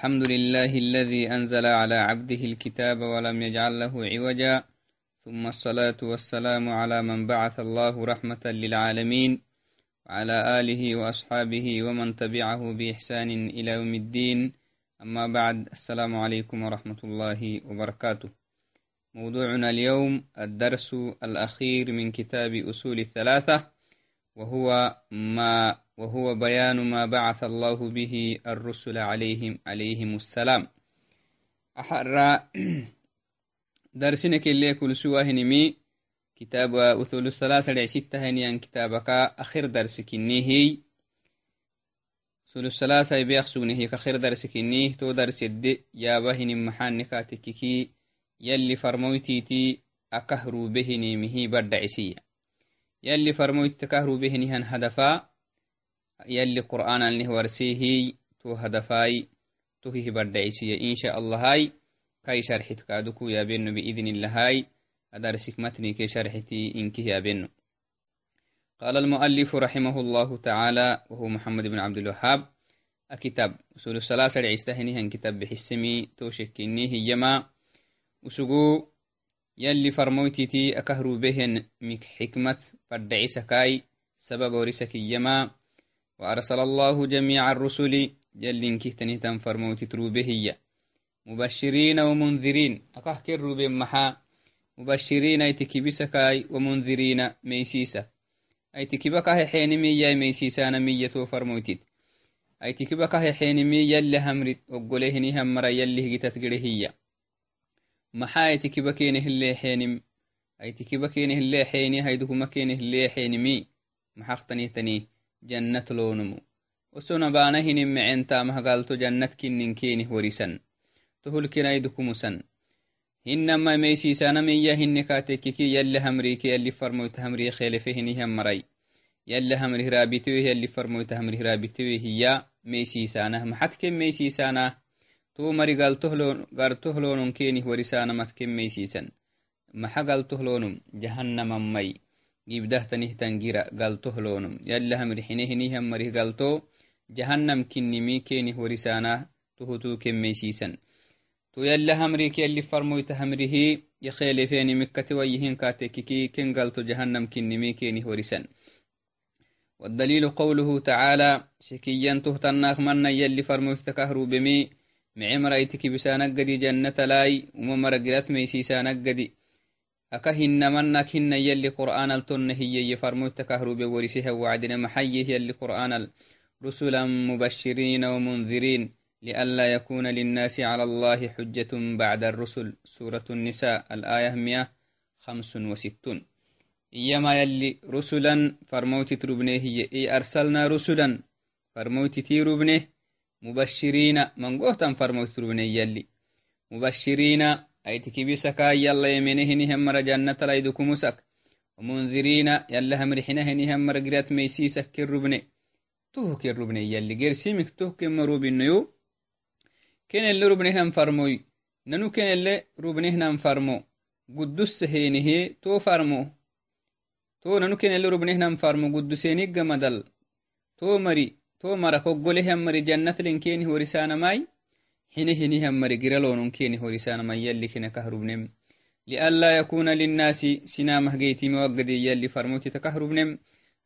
الحمد لله الذي أنزل على عبده الكتاب ولم يجعل له عوجا. ثم الصلاة والسلام على من بعث الله رحمة للعالمين وعلى آله وأصحابه ومن تبعه بإحسان إلى يوم الدين. أما بعد السلام عليكم ورحمة الله وبركاته. موضوعنا اليوم الدرس الأخير من كتاب أصول الثلاثة وهو ما وهو بيان ما بعث الله به الرسل عليهم عليهم السلام. أحرى درسنا اللي كل سواه نمي. كتاب أثول الثلاثة لعسيتة هنيان كتابك. أخير درس كنيه سول الثلاثة يبيخ سونه كخير درس كنيه تو درس الدي يا بهن محان نكاتككي يلي فرمويتيتي أكهرو بهني مهي برد عسية يلي فرمويت تكهرو بهني هن هدفا. يلي قرآن اللي ورسيه تو هدفاي تو هي بردعيسية إن شاء الله هاي كاي شرحت كادوكو يا بينو بإذن الله هاي. أدرسك متني كي شرحتي إنك يا بينو. قال المؤلف رحمه الله تعالى وهو محمد بن عبد الوهاب الكتاب. أصول الثلاثة لعيستهني هن كتاب بحسمي توشكيني هيما وسقو يلي فرمويتي أكهرو بهن مك حكمة فردعيسكاي سبب ورسك يما وأرسل الله جميع الرسل جل كهتنه تنفرموت تروبهية مبشرين ومنذرين أكه كر محا. مبشرين ايتكبسكاي ومنذرين ميسيسة ايتكبكه حينمي يا ميسيسانا مية فرموتت ايتكبكه حينمي يلي همرت وقلهني همرا يلي هجتت محا ايتكبكينه اللي حينم ايتكبكينه اللي حيني هيدكو مكينه اللي حينمي محاقتني تنيه jannat loonumu osona baana hinin mecentamahgalto jannat kinninkenih warisan tohulkinaidukumussan hinama meysiisanamiyya hinnikaatekkiki yalli hamriike yalli farmoyta hamriye khelefe hinihan maray yalli hamri hiraabitiweh yalli farmoyta hamri hiraabitiweh hiyya meysiisaanah maxadken meysiisaanah tuu mari gartoh loononkenih warisaana matken meysiisan maxa galtoh loonum jahannamammai gibdahtanihtan gira galtohlonum yalahamrixinehinihan marih galto jahannam kinnimi kenih warisanah tuhutu kemmeysiisan to yala hamriki yalli farmoyta hamrihi yakhelefeni mikkatiwayihin katekiki ken galto jahannam kinnimi kenih warisan والدليل قوله تعالى شكيا تهتناخ من يلي فرموتك كهروبمي معمر ايتك بسانك جنة لاي وممر قرات ميسيسانك aka hinamanak hina yalli qur'anal tonna hiyeye farmoyta kahrube woriseha wacdina maxaye yalli qur'anal رسلا مبشرين ومنذرين لئلا يكون للناس على الله حجة بعد الرسل. سورة النساء الآية 165 إيما يلي رسلا فرموت تربنيه هي. إي أرسلنا رسلا فرموت تيربنيه مبشرين. من قوتا فرموت تربنيه يلي. مبشرين أيتكبسكا يلا يمينهن همر جنة ليدكمسك ومنذرين يلا همرحنهن همر قرات ميسيسك كالربني توه كالربني يلي غير سيمك توه كمروبين يو كين اللي ربنهن فرموي ننو كين اللي ربنهن فرمو قدس هينه تو فرمو تو ننو كين اللي ربنهن فرمو قدسيني قمدل تو مري تو مرك وقوله همري جنة لنكينه ورسانا ماي hine hinihan mari giralonun keni horisanama yalli kina kahrubnem. Lianla yakuna linnasi sinamah geytime waggadi yalli farmotita kahrubnem.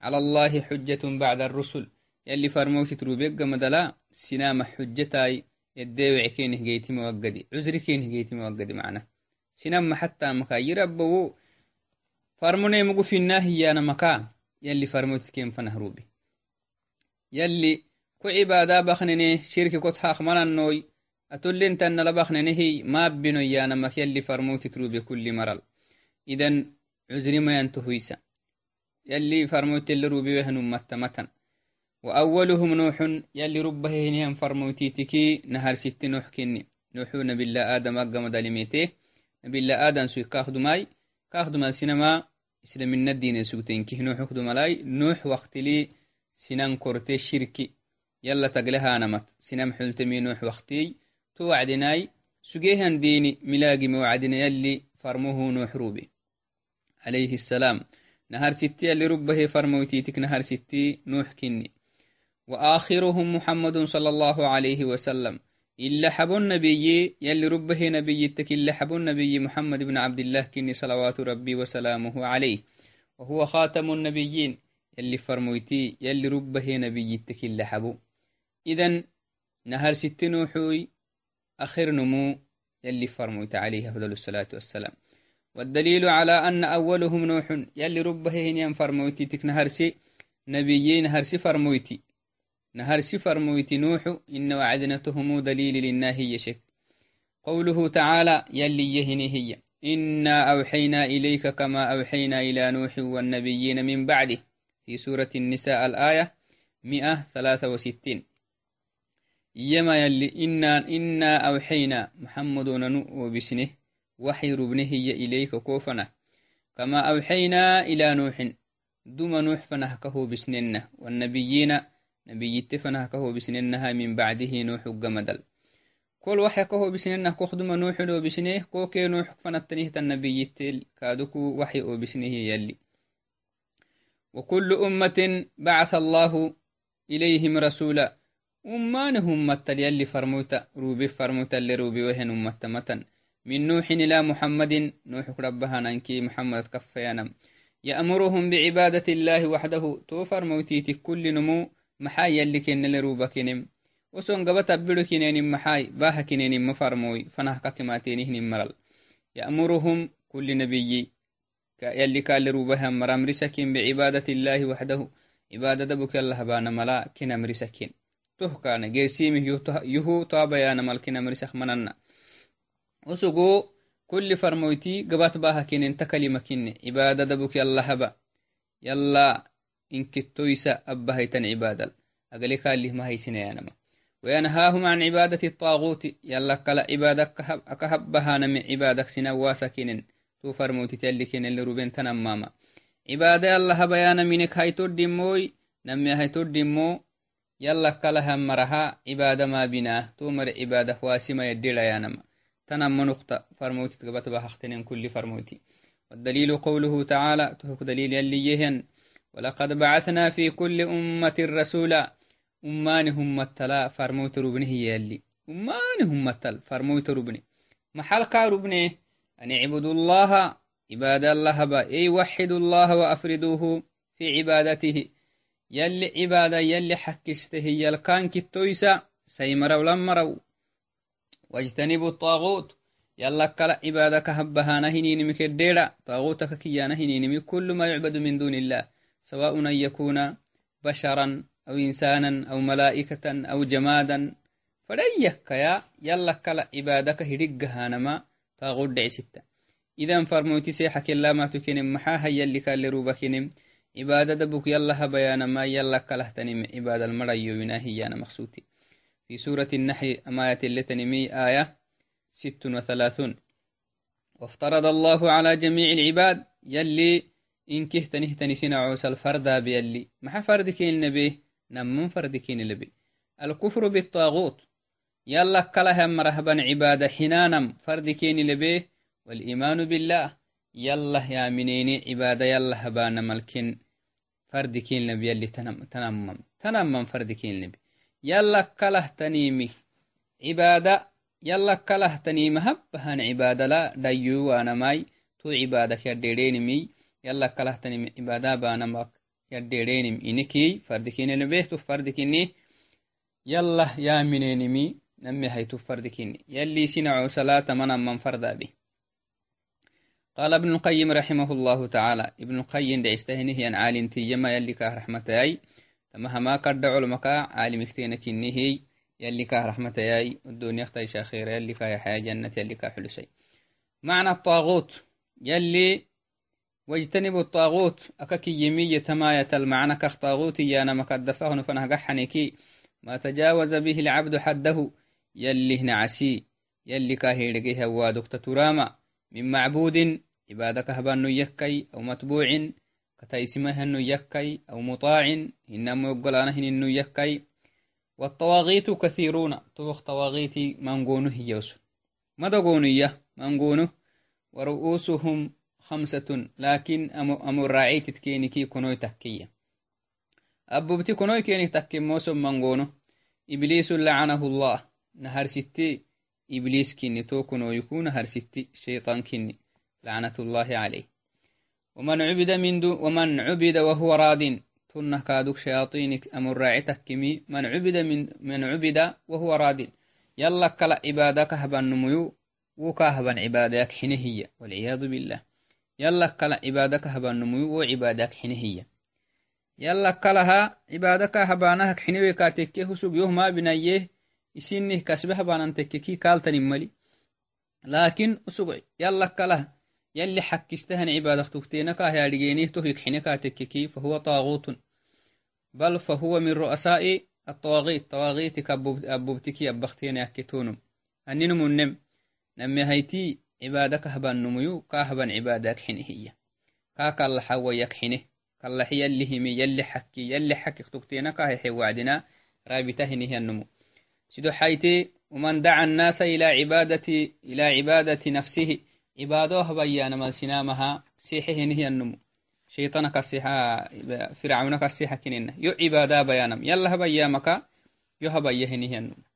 على الله حجة بعد الرسل يلي فرموت تروبيق مدلا سنام حجتاي يدوع كينه جيتي موقدي عذري كينه جيتي موقدي معنا سنام حتى مكا يربو فرموني مقو في الناهي أنا مكا يلي فرموت كيم فنهروبي يلي كو عبادة بخنني شركة كوت حاق منانوي أتولين تن لبخننه ما بنو يانا مكيالي فرموت ترو بكل مرل. إذن عزري ما ينتهيسا يلي فرموت اللي روبي وهن متمتا وأولهم نوح يلي ربه هنهم فرموتي تكي نهر ست نوح كني. نوح نبي الله آدم أقام دلميته نبي الله آدم سوي كاخدو ماي. كاخدو مال سينما. إسلام الدين سوتين كيه نوح خدو ملاي. نوح وقت لي سنان كورتي شركي. يلا تقلها نمت. سنام حلتمي نوح وقتي. تو وعدناي سجيهن ديني ملاقي موعدنا يلي فرموه نوح روبي عليه السلام. نهار ستي اللي ربه فرموتيتك نهار ستي نوح كني. وآخرهم محمد صلى الله عليه وسلم. إلا حبون نبي يلي ربه نبي تك إلا حبون نبي محمد بن عبد الله كني صلوات ربي وسلامه عليه. وهو خاتم النبيين. يلي فرمويتي يلي ربه نبي تك إلا حبو. إذن نهر ست نوحوي أخر نمو يلي فرمويت عليه أفضل الصلاة والسلام. والدليل على أن أولهم نوح يلي ربه هنيان فرمويتي تك نهرسي نبيين هرسي فرمويتي. نهرسي فرمويتي نوح إن وعدنتهم دليل للناهي يشك قوله تعالى يلي يهني هي إنا أوحينا إليك كما أوحينا إلى نوح والنبيين من بعده. في سورة النساء الآية 163 يما يلي إنا, إنا أوحينا محمد ننؤ بسنه وحي ربنه إليك كوفنا. كما أوحينا إلى نوح دم نوح فنهكه بسننه والنبيين نبي فنهكه بسننها من بعده نوح جمدل كل وحي كهو بسننه كخدم نوح لو بسنه كوكي نوح فنتنيه النبي تل كادوكو وحي أو بسنه يلي. وكل أمة بعث الله إليهم رسولا. أمانهم متل يلي فرموتا روبي فرموتا اللي روبي وهن أمتا متن من نوح إلى محمد نوح ربها ننكي محمد كفيانم يأمرهم بعبادة الله وحده توفر موتيتي كل نمو محاي يلي كن لروبا كنم وسون قبا تبلو كنين محاي باها كنين مفرموي فنه ككماتينهن مرل يأمرهم كل نبي يلي كان لروبها مرام رسكين بعبادة الله وحده عبادة دبك الله بانا ملا رسكين كل فرمويتي قبات باها كنين تكلمة كني عبادة دبك يلا هبا. يلا إن كتويسا أبهيتن عبادة. أقلك اللي ما هي سنيانما وينهاهم عن عبادة الطاغوت. يلا كلا عبادة أكهبها نمي. عبادة سنواسا كنين تو فرموتي تلي كنين اللي روبين تنماما عبادة يلا هبيانا منك هايتو دموي نمي هايتو دمو يلا كلا هم مرها عبادة ما تو مر عبادة واسما يديلا يانما تنم نقطة فرموتي تقبت بحختنين كل فرموتي. والدليل قوله تعالى تهك دليل يلي يهن. ولقد بعثنا في كل أمة رسولا أمانهم متلا فرموت ربنه يلي. أمانهم متل فرموت ربني. محل ربني أن اعبدوا الله عباد الله با أي وحدوا الله وأفردوه في عبادته. يلي عبادة يلي حكسته يلكان كتويسا سيمروا لمروا واجتنبوا الطاغوت. يلا كلا عبادك هبها نهنين مكديرا طاغوتك كيا نهنين كل ما يعبد من دون الله. سواء أن يكون بشرا أو إنسانا أو ملائكة أو جمادا. فليك يا يلا كلا عبادك هرقها نما طاغوت دعي ستة. إذا فرموتي سيحك الله ما تكنم محاها يلي كان لروبكنم عبادة دبك يلا هبيانا ما يلا كلا تنم عبادة المرأي بناهي أنا مخصوتي في سورة النحل أماية لتنمي آية ست وثلاثون. وافترض الله على جميع العباد يلي إن كهت نهتني سنعوس الفردا بيلي. ما فرد كين نبي نمم فرد كين لبي الكفر بالطاغوت. يلا كلها مرهبا عبادة حنانم فرد كين لبي والإيمان بالله يلا يا منيني عبادة يلا هبان ملكين فرد كين نبي يلي تنمم تنمم تنمم فرد كين نبي. يلا كله تنيمي عبادة يلا كله تنيم هبهن عبادة لا ديو وأنا ماي. تو عبادة يديرين مي. يلا كله تنيم عبادة بانا ماك يديرين إنكي فردكين نبيه فردكيني يلا يا منين مي. نمي هاي فردكيني يلي سنعو صلاة من من فردا به قال ابن القيم رحمه الله تعالى ابن القيم دعستهنه ين عالم تيما يلي كاه رحمتي تمهما قد علمك عالم اختينك هي يلي كاه رحمة ياي الدنيا اختيشا خير يلي كاه حياة جنة يلي كاه حلسي معنى الطاغوت يلي واجتنبوا الطاغوت أكاكي يمية تماية المعنى كاخطاغوت يانا مكدفه فنه قحنكي ما تجاوز به العبد حده يلي نعسي يلي كاهيرقه وادك تتراما من معبود عبادك هبان يكي أو متبوع كتايسمهن يكي أو مطاع إنما يقولانهن إنه يكي والطواغيت كثيرون توخ طواغيتي منقونه يوسف مدقونية منقونه ورؤوسهم خمسة لكن أمو الراعي تتكينكي كنوي تكية أبو كنوي كيني تكي موسم منقونه إبليس لعنه الله. نهر ستي إبليس كني توكن ويكون نهر ستي شيطان كني لعنة الله عليه. ومن عبد من دو ومن عبد وهو راض تنه كادوك شياطينك أمر راعتك كمي من عبد من من عبد وهو راض يلا كلا عبادك هبن نميو وكاهبن عبادك حنهية والعياذ بالله. يلا كلا عبادك هبن نميو وعبادك حنهية يلا كلها عبادك هبانك حنوي كاتكي حسب يوم ما بنيه isinnih kasbe habanan tekkeki kaaltanin mali lakin usug yalla kalah يلي حكستهن عبادة تكتينك هي أرجينيه تهيك حينك تككي فهو طاغوت. بل فهو من رؤساء الطواغيت. طواغيتك أبوبتكي أبختين يكتونم أنين منم نمي هيتي عبادك هبان نميو كاهبان عبادك حين هي. كاكا الله حوى يكحنه كالله يلي همي يلي حكي يلي حكي تكتينك هي وعدنا. رابطة هي النمو. سيدو حيتي ومن دعا الناس إلى عبادة إلى عبادة نفسه عبادوها بيان ما سنامها سيحه هي النمو شيطان كسيحة فرعون كسيحة كنين يو عبادة بيانم يلا بيامك يو هبيه هي النمو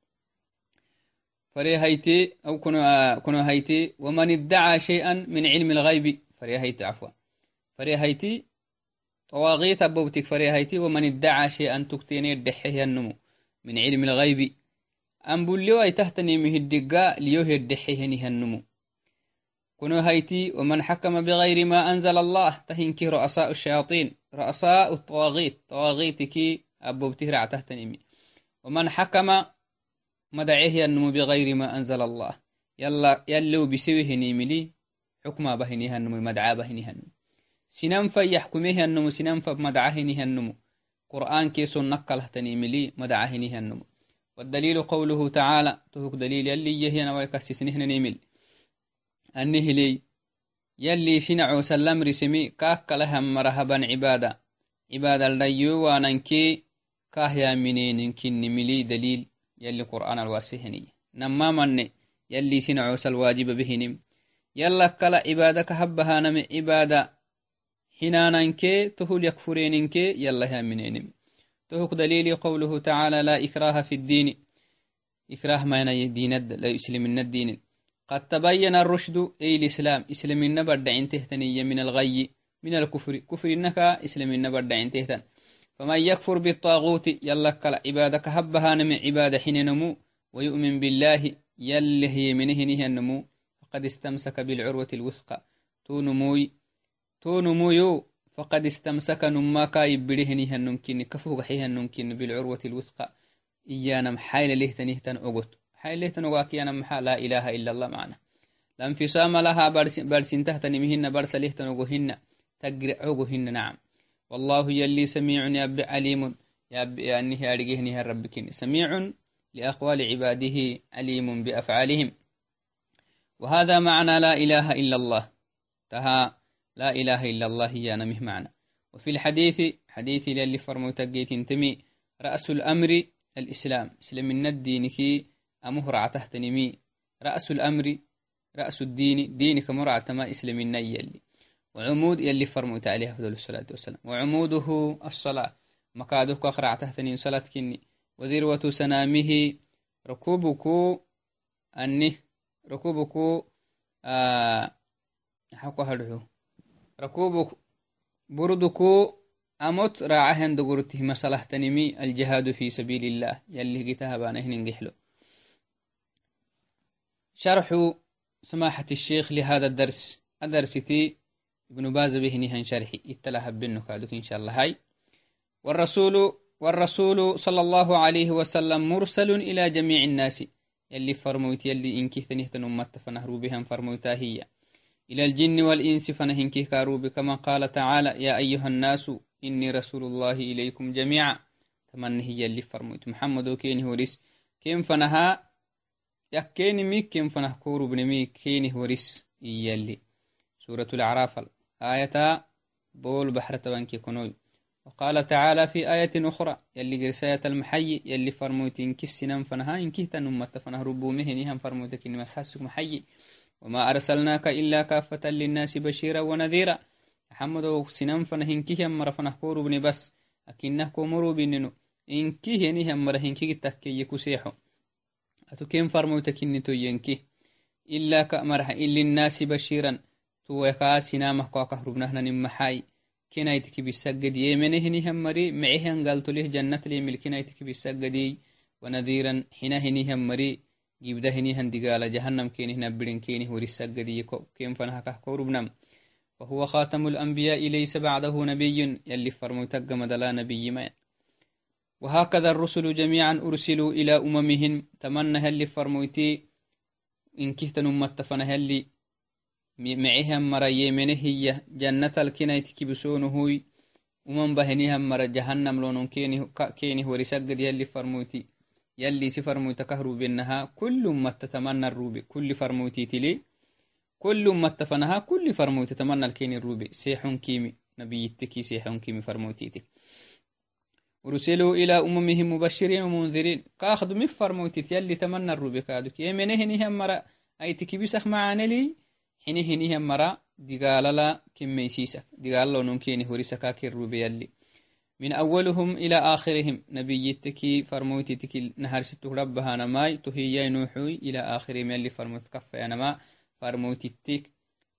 فري هيتي أو كنو, كنو هيتي ومن ادعى شيئا من علم الغيب فري هيتي عفوا فري هيتي طواغيت أبوتك فري هيتي ومن ادعى شيئا تكتيني الدحيه النمو من علم الغيب أن بليو أي تحتني مهدقا ليو هدحيه النمو كنو هيتي ومن حكم بغير ما أنزل الله تهنكي رؤساء الشياطين رؤساء الطواغيت طواغيتك أبو بتهرع تحتني ومن حكم مدعيه النمو بغير ما أنزل الله يلا يلو بسويه نيملي حكما بهنيها النمو مدعا بهنيها النمو سننف يحكميه النمو سننف مدعاه النمو قرآن كيس نقل تنيملي مدعاه النمو والدليل قوله تعالى تهك دليل يلي يهي نويكسسنه نيمل أنه لي يلي سنعو سلم رسمي كاك لهم مرهبا عبادة. عبادة الليو واننكي كاهيا منين كن ملي دليل يلي قرآن الواسهني نما من يلي سنعو سالواجب بهنم. يلا كلا عبادك هبها نم عبادة. حناننكي تهول يكفريننكي يلا هيا منينم تهك دليل قوله تعالى لا إكراه في الدين. إكراه ما دين لا يسلم الدين. قد تبين الرشد أي الإسلام. إسلام النبرد تهتنية من الغي. من الكفر. كفر إنك إسلام النبرد تهتن. فمن يكفر بالطاغوت يلك عبادك هبها نم عبادة حين نمو. ويؤمن بالله يله هي منه نهي النمو. فقد استمسك بالعروة الوثقى. تو نموي. تو نمويو. فقد استمسك نما كايب برهني هنمكن كفوق حي هنمكن بالعروة الوثقى. إيانا محايل له تنهتن أغت حايل له تنواك يانا محا لا إله إلا الله معنا. لانفصام لها برسن تحت نمهن برس له تنغهن تقرع عغهن نعم. والله يلي سميع يب عليم يب يعني أرجهني ربك سميع لأقوال عباده عليم بأفعالهم. وهذا معنى لا إله إلا الله. تها لا إله إلا الله يا نمه معنا وفي الحديث حديث للي فرمو تقيت انتمي رأس الأمر الإسلام. إسلام الدين كي أمهر تحت نمي. رأس الأمر رأس الدين دينك مرعى تما إسلام يلي. وعمود يلي فرموت عليه أفضل الصلاة والسلام. وعموده الصلاة. مكادوك أخرع تحتني صلاة كني. وذروة سنامه ركوبك أنه ركوبك آه هدعو ركوبك بردكو أموت. راعهن دقرته مسألة تنمي الجهاد في سبيل الله. يلي قتها بانهن ننجحلو. شرح سماحة الشيخ لهذا الدرس. الدرستي ابن باز به نهن شرحي. اتلها بنو كادوك إن شاء الله. هاي. والرسول والرسول صلى الله عليه وسلم مرسل إلى جميع الناس. يلي فرموت يلي إنكه تنهتن أمت فنهروا بهم فرموتا هي. إلى الجن والإنس فنهنكه كاروب كما قال تعالى يا أيها الناس إني رسول الله إليكم جميعا. تمنى هي اللي فرميت محمد وكيني هوريس كيم فنها؟ يكيني ميك كيم فنه كورو بنمي كيني هوريس يلي. سورة الأعراف. آية بول بحر تبانكي كنوي وقال تعالى في آية أخرى يلي قرساية المحي يلي فرموتين كسنا فنها إن كهتا نمت فنه ربو مهنهم فرموتك إن مسحسك محي وما أرسلناك إلا كافة للناس بشيرا ونذيرا. محمد سنان فنهنكيه أمر فنحكور بني بس. أكنه كومرو بننو. إنكيه نيه أمر هنكيه تكيه كسيحو أتو كم فرموتك إني ينكي. إلا كأمرح إلا الناس بشيرا. تو يكا سنامه كوا كهربنهنا نمحاي. كنايتك بيسجد يمنه مري. معهن قالت له جنة لي ملكنايتك بيسجدي ونذيرا. حينه مري. جيبده هنيهن دقال جهنم كينه نبرين كينه ورسجدي كيم فنها كهكوربنم وهو خاتم الأنبياء ليس بعده نبي. يلي فرموتك مدلا نبي ما. وهكذا الرسل جميعا أرسلوا إلى أممهم. تمنى هل فرموتي إن كهت نمت فنهلي معهم مرا يمنه هي. جنة الكنايت كبسونه ومن بهنهم مرأ جهنم لون كينه كينه ورسقد يلي فرموتي يلي سفرموت كهرو بينها كل ما تتمنى الروبي كل فرموتي تلي كل ما تفنها كل فرموتي تتمنى الكين الروبي. سيحون كيمي نبي يتكي سيحون كيمي فرموتي ورسلوا إلى أممهم مبشرين ومنذرين. كاخذ من فرموتي يلي تمنى الروبي كادوك يمنه نهم مرا أي تكبسخ معانا لي حينه نهم مرا. دقاللا كميسيسك دقاللا نمكيني هوريسكا كالروبي يلي. من أولهم إلى آخرهم. نبي تكي فرموتي تكي نهار ستو ربها نماي تهي نوحوي إلى آخرهم. يلي فرموت كفا نما فرموتي تك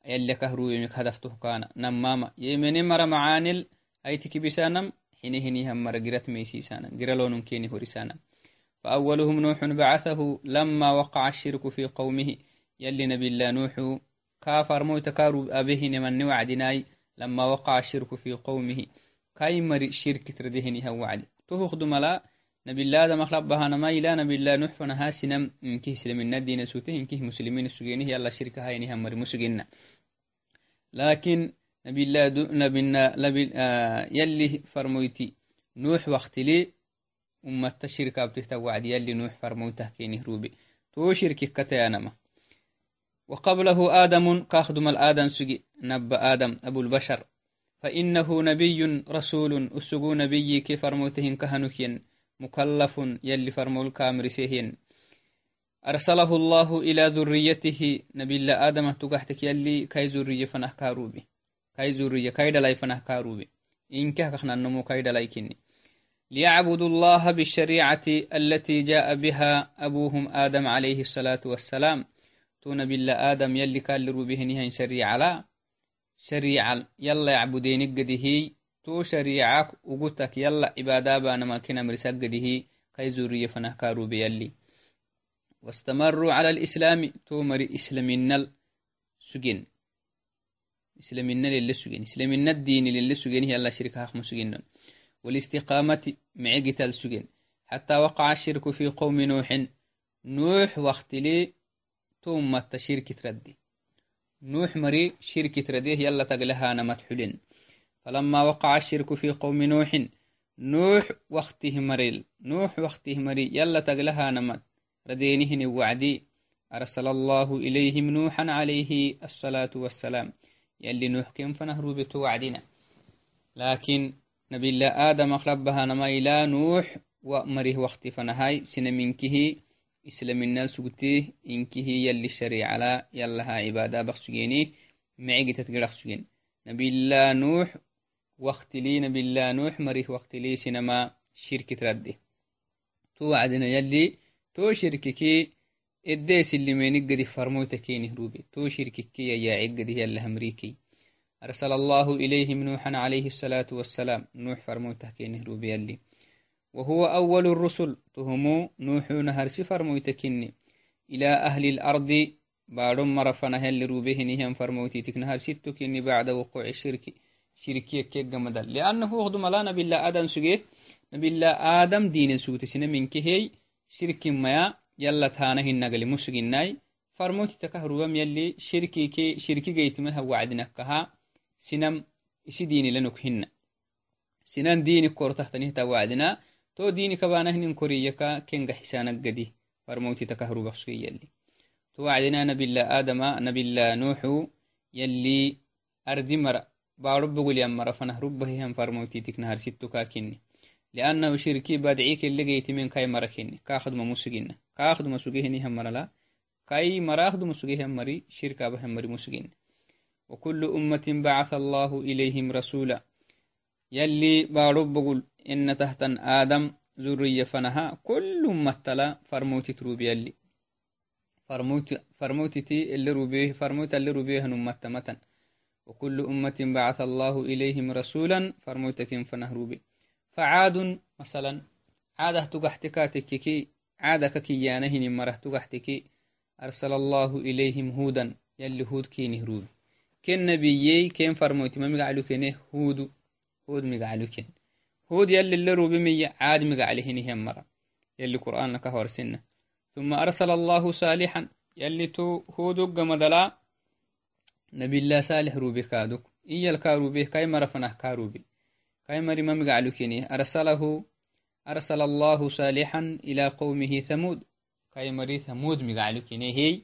يلي كهرو يمك هدفته كان. نماما يمني مرا معانل أي تكي بسانم حينه نهم مرا قرت ميسيسانا قرلون كيني هوريسانا فأولهم نوح بعثه لما وقع الشرك في قومه. يلي نبي الله نوح كافر موت كارو أبيه نمن وعدناي لما وقع الشرك في قومه. كاي مري شرك تردهني هو وعد تهخد ملا نبي الله دم أخلق بهانا ما إلا نبي الله نوح فنها سنم إنكه سلمين الدين سوته إنكه مسلمين السجينه يلا شرك هاي هم مري مسجينا لكن نبي الله دو نبي, نبي آه يلي فرمويتي نوح وقت لي ummata shirkaabtihta wacdi yalli nuux farmoytah kenih rubi to shirkik katayanama وقبله آدم كاخدم الآدم سجي نب آدم أبو البشر فإنه نبي رسول أسجو نبي كي فرموتهن كهنكين مكلف يلي فرمول كامرسيهن أرسله الله إلى ذريته نبي الله آدم تقحتك يلي كاي ذرية فنه كاروبي. كاي ذرية كاي دلاي فنه كاروبي. إن كهكنا نمو كاي دلاي كني ليعبدوا الله بالشريعة التي جاء بها أبوهم آدم عليه الصلاة والسلام. تون بالله آدم يلي كان لروبهنها شريعة لا. شريعة يلا يعبدين قده تو شريعك وقتك يلا عبادة بانا ما كنا مرسك قده كي زورية فنهكارو بيلي واستمروا على الإسلام تو مري إسلامنا سجن إسلامنا للي سجن إسلامنا الدين للي سجن يلا شركة خمس سجن والاستقامة معقت السجن حتى وقع الشرك في قوم نوح نوح وقت لي ثم التشرك تردي نوح مري شرك ترديه يلا تقلها نمت حلين. فلما وقع الشرك في قوم نوح نوح وقته مريل. نوح وقته مري يلا تقلها نمت. ردينهن وعدي أرسل الله إليهم نوحا عليه الصلاة والسلام. يلي نوح كم فنهروا بتوعدنا لكن نبي الله آدم أخلبها نما إلى نوح ومره وقت فنهاي. سنمنكه إسلام الناس سقتيه إنكه يلي الشريعة. لا يلها عبادة بخسجيني معي تتقرخ سجين نبي الله نوح وقت لي نبي الله نوح مره وقت لي سينما شركة ردي تو عدنا يلي تو شرككي إديس اللي ما نقدر فرموتكيني روبي تو شرككي يا عقدي يلا أمريكي. أرسل الله إليهم وهو أول الرسل. تهمو نوح نهر فرموتكني إلى أهل الأرض بعد مرفنا هل روبه نهم فرموتي. تكنهر ستكني بعد وقوع الشرك. شركية كيك جمدل. لأنه أخدم لا نبي الله آدم سجيه نبي الله آدم دين سوت سنة من كهي شرك ما يلا تانا النقل مسجناي فرموتي تكهربم يلي شركي كي شركي جيتمها وعدنكها sinam isi dini lenuk hinna sinan dini kortahtanihta wacdina to dini kabanahnin koriyaka kenga xisanagadi farmowtitakahrubaksui yalli to wacdina nabila adama nabila nuxu yalli ardi mara baro bogulyan mara fanah rubahihan farmowtitiknaharsittuka kinni لأنه شركي بدعيك اللي جيت من كاي مركني كاخدم مسجنا كاخدم مسجهني هم مرلا كاي مراخدم مسجهم مري شركة بهم مري مسجنا وكل أمة بعث الله إليهم رسولا يلي بارب بقول إن تحت آدم ذرية فنها كل متلا فرموت تروبي اللي فرموت فرموتتي اللي روبيه فرموت اللي روبيه نمتمة وكل أمة بعث الله إليهم رسولا فرموتة فنهروبي فعاد مثلا عادة تقحتكاتككي عادة ككيانهن مرة تقحتكي أرسل الله إليهم هودا يلي هود كي نهروب كن نبيي كين فرموتي؟ ما مقعلو كينه؟ هود هود مقعلو كين هود يلي اللي روبي مية عاد مقعله نهم مرة. يلي قرآن كهور سنة. ثم أرسل الله صالحا. يلي تو هود قمدلا. نبي الله صالح روبي كادوك. إيا الكاروبي كاي مرفنه كاروبي كاي مري ما مقعلو كينه أرسله أرسل الله صالحا إلى قومه ثمود. كاي مري ثمود مقعلو كينه هي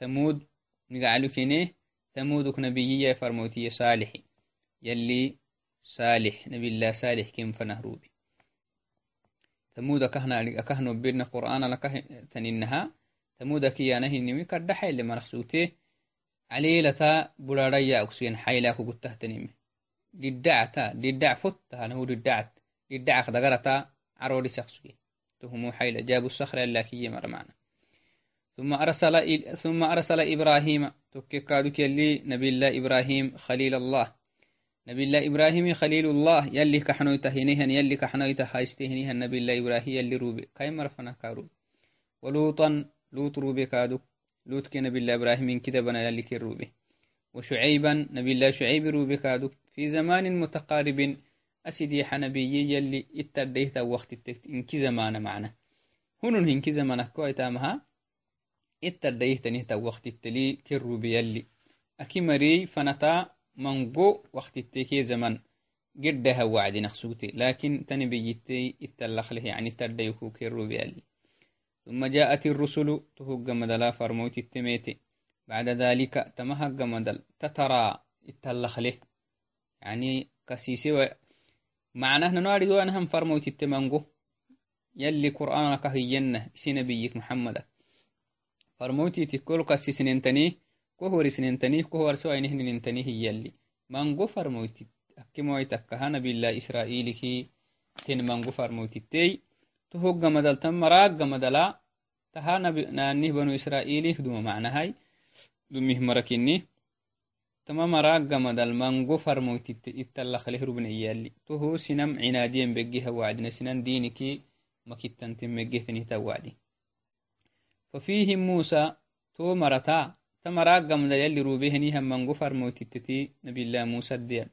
ثمود مقعلو كينه ثمودك نبيي فرموتي صالح يلي صالح نبي الله صالح كم فنهروبي. ثمود كهنا أكهنا بيرنا قرآن لك تنينها. ثمود كي أنا هنمي كرد حيل ما نخسوته علي لتا بلاريا أكسين حيلاك قلت تهتنمي ددعتا ددع فتها نهو ددعت ددع خدقرتا عروري سخسوي. تهمو حيل جابوا الصخرة اللاكية مر معنا. ثم أرسل ثم أرسل إبراهيم. تككادك يلي نبي الله إبراهيم خليل الله. يلي كحنويته هايستهنيهن نبي الله إبراهيم يلي روبي. كاي مرفنا كاروب ولوطا لوط روبي كادو. لوط كي نبي الله إبراهيم كده بنا يلي كروبي وشعيبا نبي الله شعيب روبي كادو. في زمان متقارب أسدي حنبي يلي اترديت وقت التكت. إنك زمان معنا. هنون هنك زمان كويتامها اترديت نهتا وقت التلي كروبي يلي. أكي مري فنتا زمن. قدها وعد نخسوتي. لكن تني بيجتي له يعني ترديكو كيرو بيالي ثم جاءت الرسل تهج مدلا فرموت التميتي بعد ذلك تمهج مدل. تترى له يعني كسيسي و... معناه نوارد أنهم فرموت التمنقو يلي قرآنك هينه. سي نبيك محمد. فرموتي تكل كسيسنين تنيه kohori sinentani kohwarso ainihninintani hiyalli mango farmoyti akkimoytakahana bila israiliki ten mango farmoytittey to hoggamadaltan maraggamadala taha nanih banu israilih duma macnahay dumih marakini tama maraggamadal mango farmoytitte ittalakaleh rubne iyalli toho sinam cinadiyen beggiha wacdina sinan diniki makittanten meggehteniita wacdi ففيهم موسى تو مرتا تمراقمda يلي روبيهني هم من غفر موتتتي نبي الله موسى الدين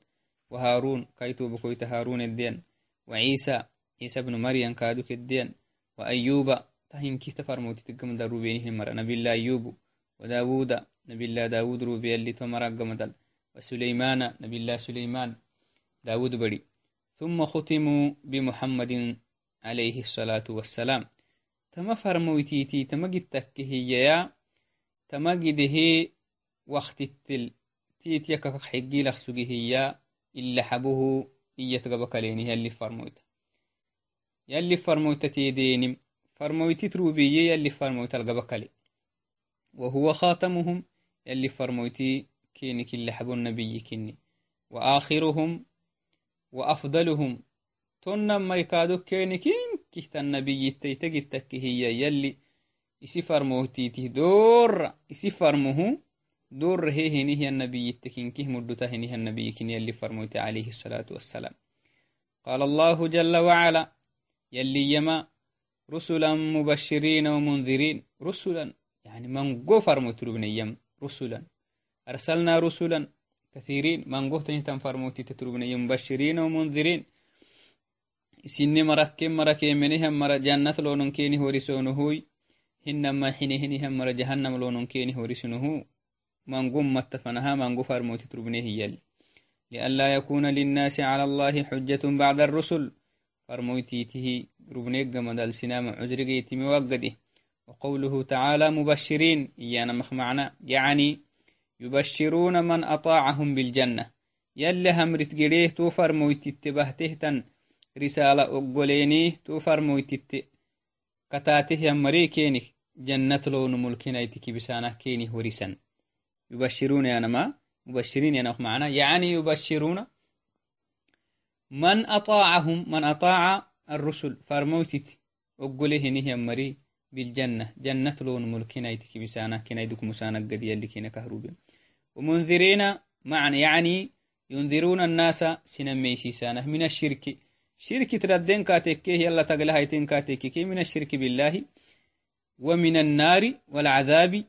وهارون كيتو بكويت هارون الدين وعيسى عيسى بن مريم كادوك الدين وأيوب تهين كي تفر موتتقم دا روبيهني مرة نبي الله أيوب وداود نبي الله داود روبي اللي تمراقم دل وسليمان نبي الله سليمان داود بري. ثم ختموا بمحمد عليه الصلاة والسلام. تما فرمويتيتي تما جتك هي تمجده وقت التل. تيت يكك حقي لك هي إلا حبوه إيتقبك ليني يلي فرمويت يلي فرمويت تيدينم فرمويت تروبية يلي فرمويت القبك لي. وهو خاتمهم يلي فرمويتي كينك اللي حبو النبي كني وآخرهم وأفضلهم. تنم يكادو كينكين كيت النبي تيتقتك هي يلي isi farmohtitih dora isi farmohu dora he henihi annabiyitte kinkih mudduta henihi annabiyikin yalli farmoyte عليه الصلاة والسلام. قال الله جل وعلا يلي يما رسلا مبشرين ومنذرين رسلا يعني من غفر متربن يم رسلا. أرسلنا رسلا كثيرين من غفتني تنفرموتي تتربن يم مبشرين ومنذرين. سن مركم مركم منهم مر جنة لونن كيني هورسونهوي hinama hinihinihan mara jahannam lonon keni horisinuhu mangun mattafanaha mangu farmoti turbine hiyali لئلا يكون للناس على الله حجة بعد الرسل فرمويتيته ربنيق مدال سنام عزرقيتي موقده وقوله تعالى مبشرين إيانا مخمعنا يعني يبشرون من أطاعهم بالجنة يلهم رتقليه توفر مويتت بهتهتن رسالة أقوليني توفر مويتت كتاته يمري كينك جنة لون ملكنايتك بسانة كيني هوريسا يبشرون يا نما مبشرين يا معنا. يعني يبشرون من أطاعهم من أطاع الرسل. فرموتت أقوله نهي مري بالجنة. جنة لون ملكنا يتكبسانا كنا يدك مسانا قد يلي كنا كهروبين ومنذرين معنى يعني ينذرون الناس سنمي سيسانه من الشرك. شرك تردين كاتكيه يلا تقلها يتين كاتكيه من الشرك بالله؟ ومن النار والعذاب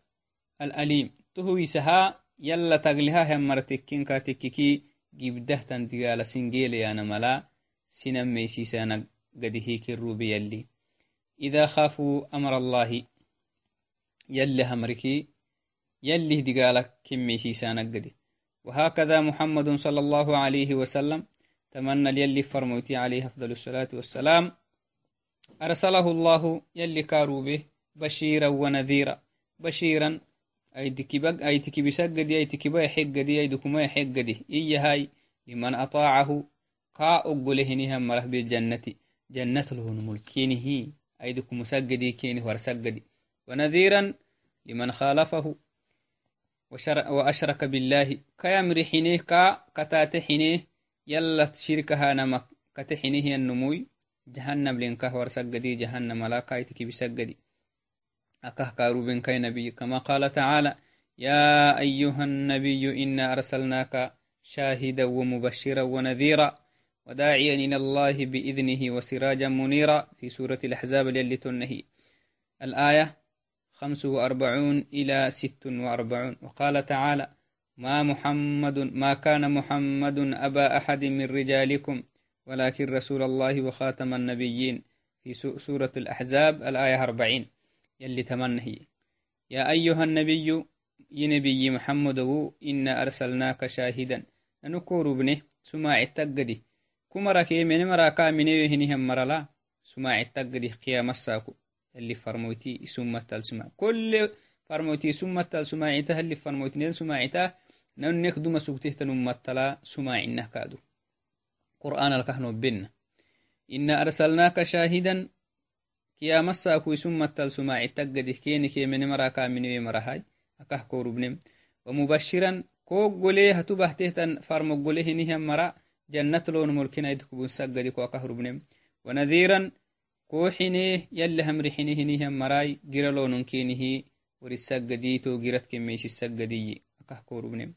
الأليم. تهوي سها يلا تقلها هم مرتكين كاتككي جبده تندقال سنجيل يانا ملا سنمي سيسانا قد هيك الروبي يلي. إذا خافوا أمر الله يلي همركي يلي دقالك كمي سيسانا قد وهكذا محمد صلى الله عليه وسلم تمنى يلي فرموتي عليه أفضل الصلاة والسلام. أرسله الله يلي كاروبه بشيرا ونذيرا. بشيرا أيتك بسجدي أيتك بي حقدي أيدكما حقدي إيا هاي لمن أطاعه كا أقوله مره بالجنة. جنة له ملكينه. أيدكم مسجدي كينه ورسجدي ونذيرا لمن خالفه. وأشرك بالله. كيامر حينيه كا كتات حينيه. يلا شركها نمك. كتحينيه النموي. جهنم لنكه ورسجدي جهنم لا كايتك بسجدي أكه كاروبين كي نبي. كما قال تعالى يا أيها النبي إنا أرسلناك شاهدا ومبشرا ونذيرا وداعيا إلى الله بإذنه وسراجا منيرا. في سورة الأحزاب التي تنهي. الآية خمس وأربعون إلى ست وأربعون. وقال تعالى ما محمد ما كان محمد أبا أحد من رجالكم ولكن رسول الله وخاتم النبيين. في سورة الأحزاب الآية أربعين. يلي تمنهي يا أيها النبي ينبي محمد إنا أرسلناك شاهدا. نكور ابنه سماع التقدي. كما كي من مراكا من يهنهم مرلا سماع التقدي قيام الساكو. اللي فرموتي سمة السماع كل فرموتي سمة السماعته اللي فرموتي سماعته ننك دوما سوكته تنمتلا سماع إنه كادو. قرآن الكهنو بنا إنا أرسلناك شاهدا. مراكا من مرهاي أكه كوربنم ومبشرا كوغولي هتو بحته فرمغولي هنيهم مرا جنة لون ملكنا يدكبون سقدي كو أكهربنم ونذيرا كوحينيه يلي همري حينيه مراي جرى لون كينه ورسقدي تو جرت كميش السقدي أكه كوربنم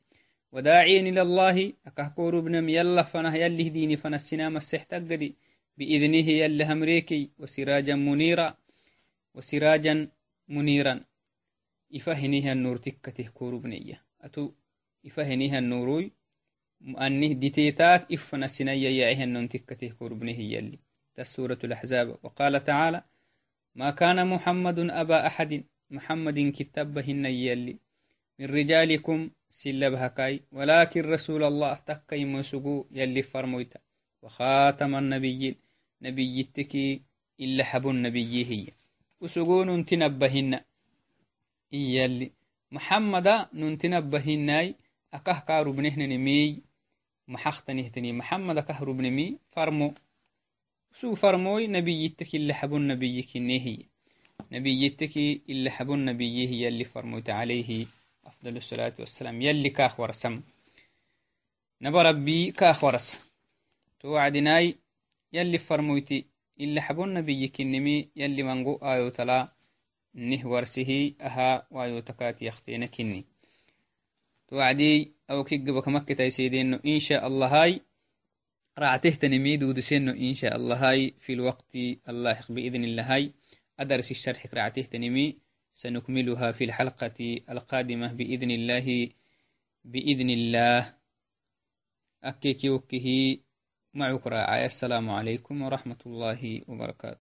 وداعيا إلى الله أكه كوربنم يلا فنه يلي ديني فنسنا مسح تقدي بإذنه يلي همريكي وسراجا منيرا وسراجا منيرا. إفهنيها النور تكته كوربنية أتو إفهنيها النوروي أنه ديتيتاك إفنا سنية يعيها النون تكته كوربنه يلي. تسورة الأحزاب. وقال تعالى ما كان محمد أبا أحد. محمد كتبهن يلي. من رجالكم سلبهكاي. ولكن رسول الله تكي مسقو يلي فرمويتا. وخاتم النبيين. نبيتك إلا حب النبي هي وسقون تنبهن إيالي. محمد ننتنبهناي. أكه كارو بنهن مي محختنهتني محمد كهرو بنمي. فرمو. سو فرموي نبي يتك اللي حبو النبي كنيه نبي يتك اللي حبو النبي هي اللي فرموت عليه. أفضل الصلاة والسلام. يلي كاخ ورسم. نبى ربي كاخ ورس. توعدناي يلي فرموتي اللي حبو النبي كنمي يلي منقو آيو تلا nih warsihi aha wayo takati yaktena kinni توعدي أو كيقبك مكة يسيدينو إن شاء الله هاي رعتهتني ميدود سنو إن شاء الله هاي في الوقت اللاحق بإذن الله هاي. أدرس الشرح رعتهتني مي سنكملها في الحلقة القادمة بإذن الله بإذن الله. أكيكي وكه معك رعاية السلام عليكم ورحمة الله وبركاته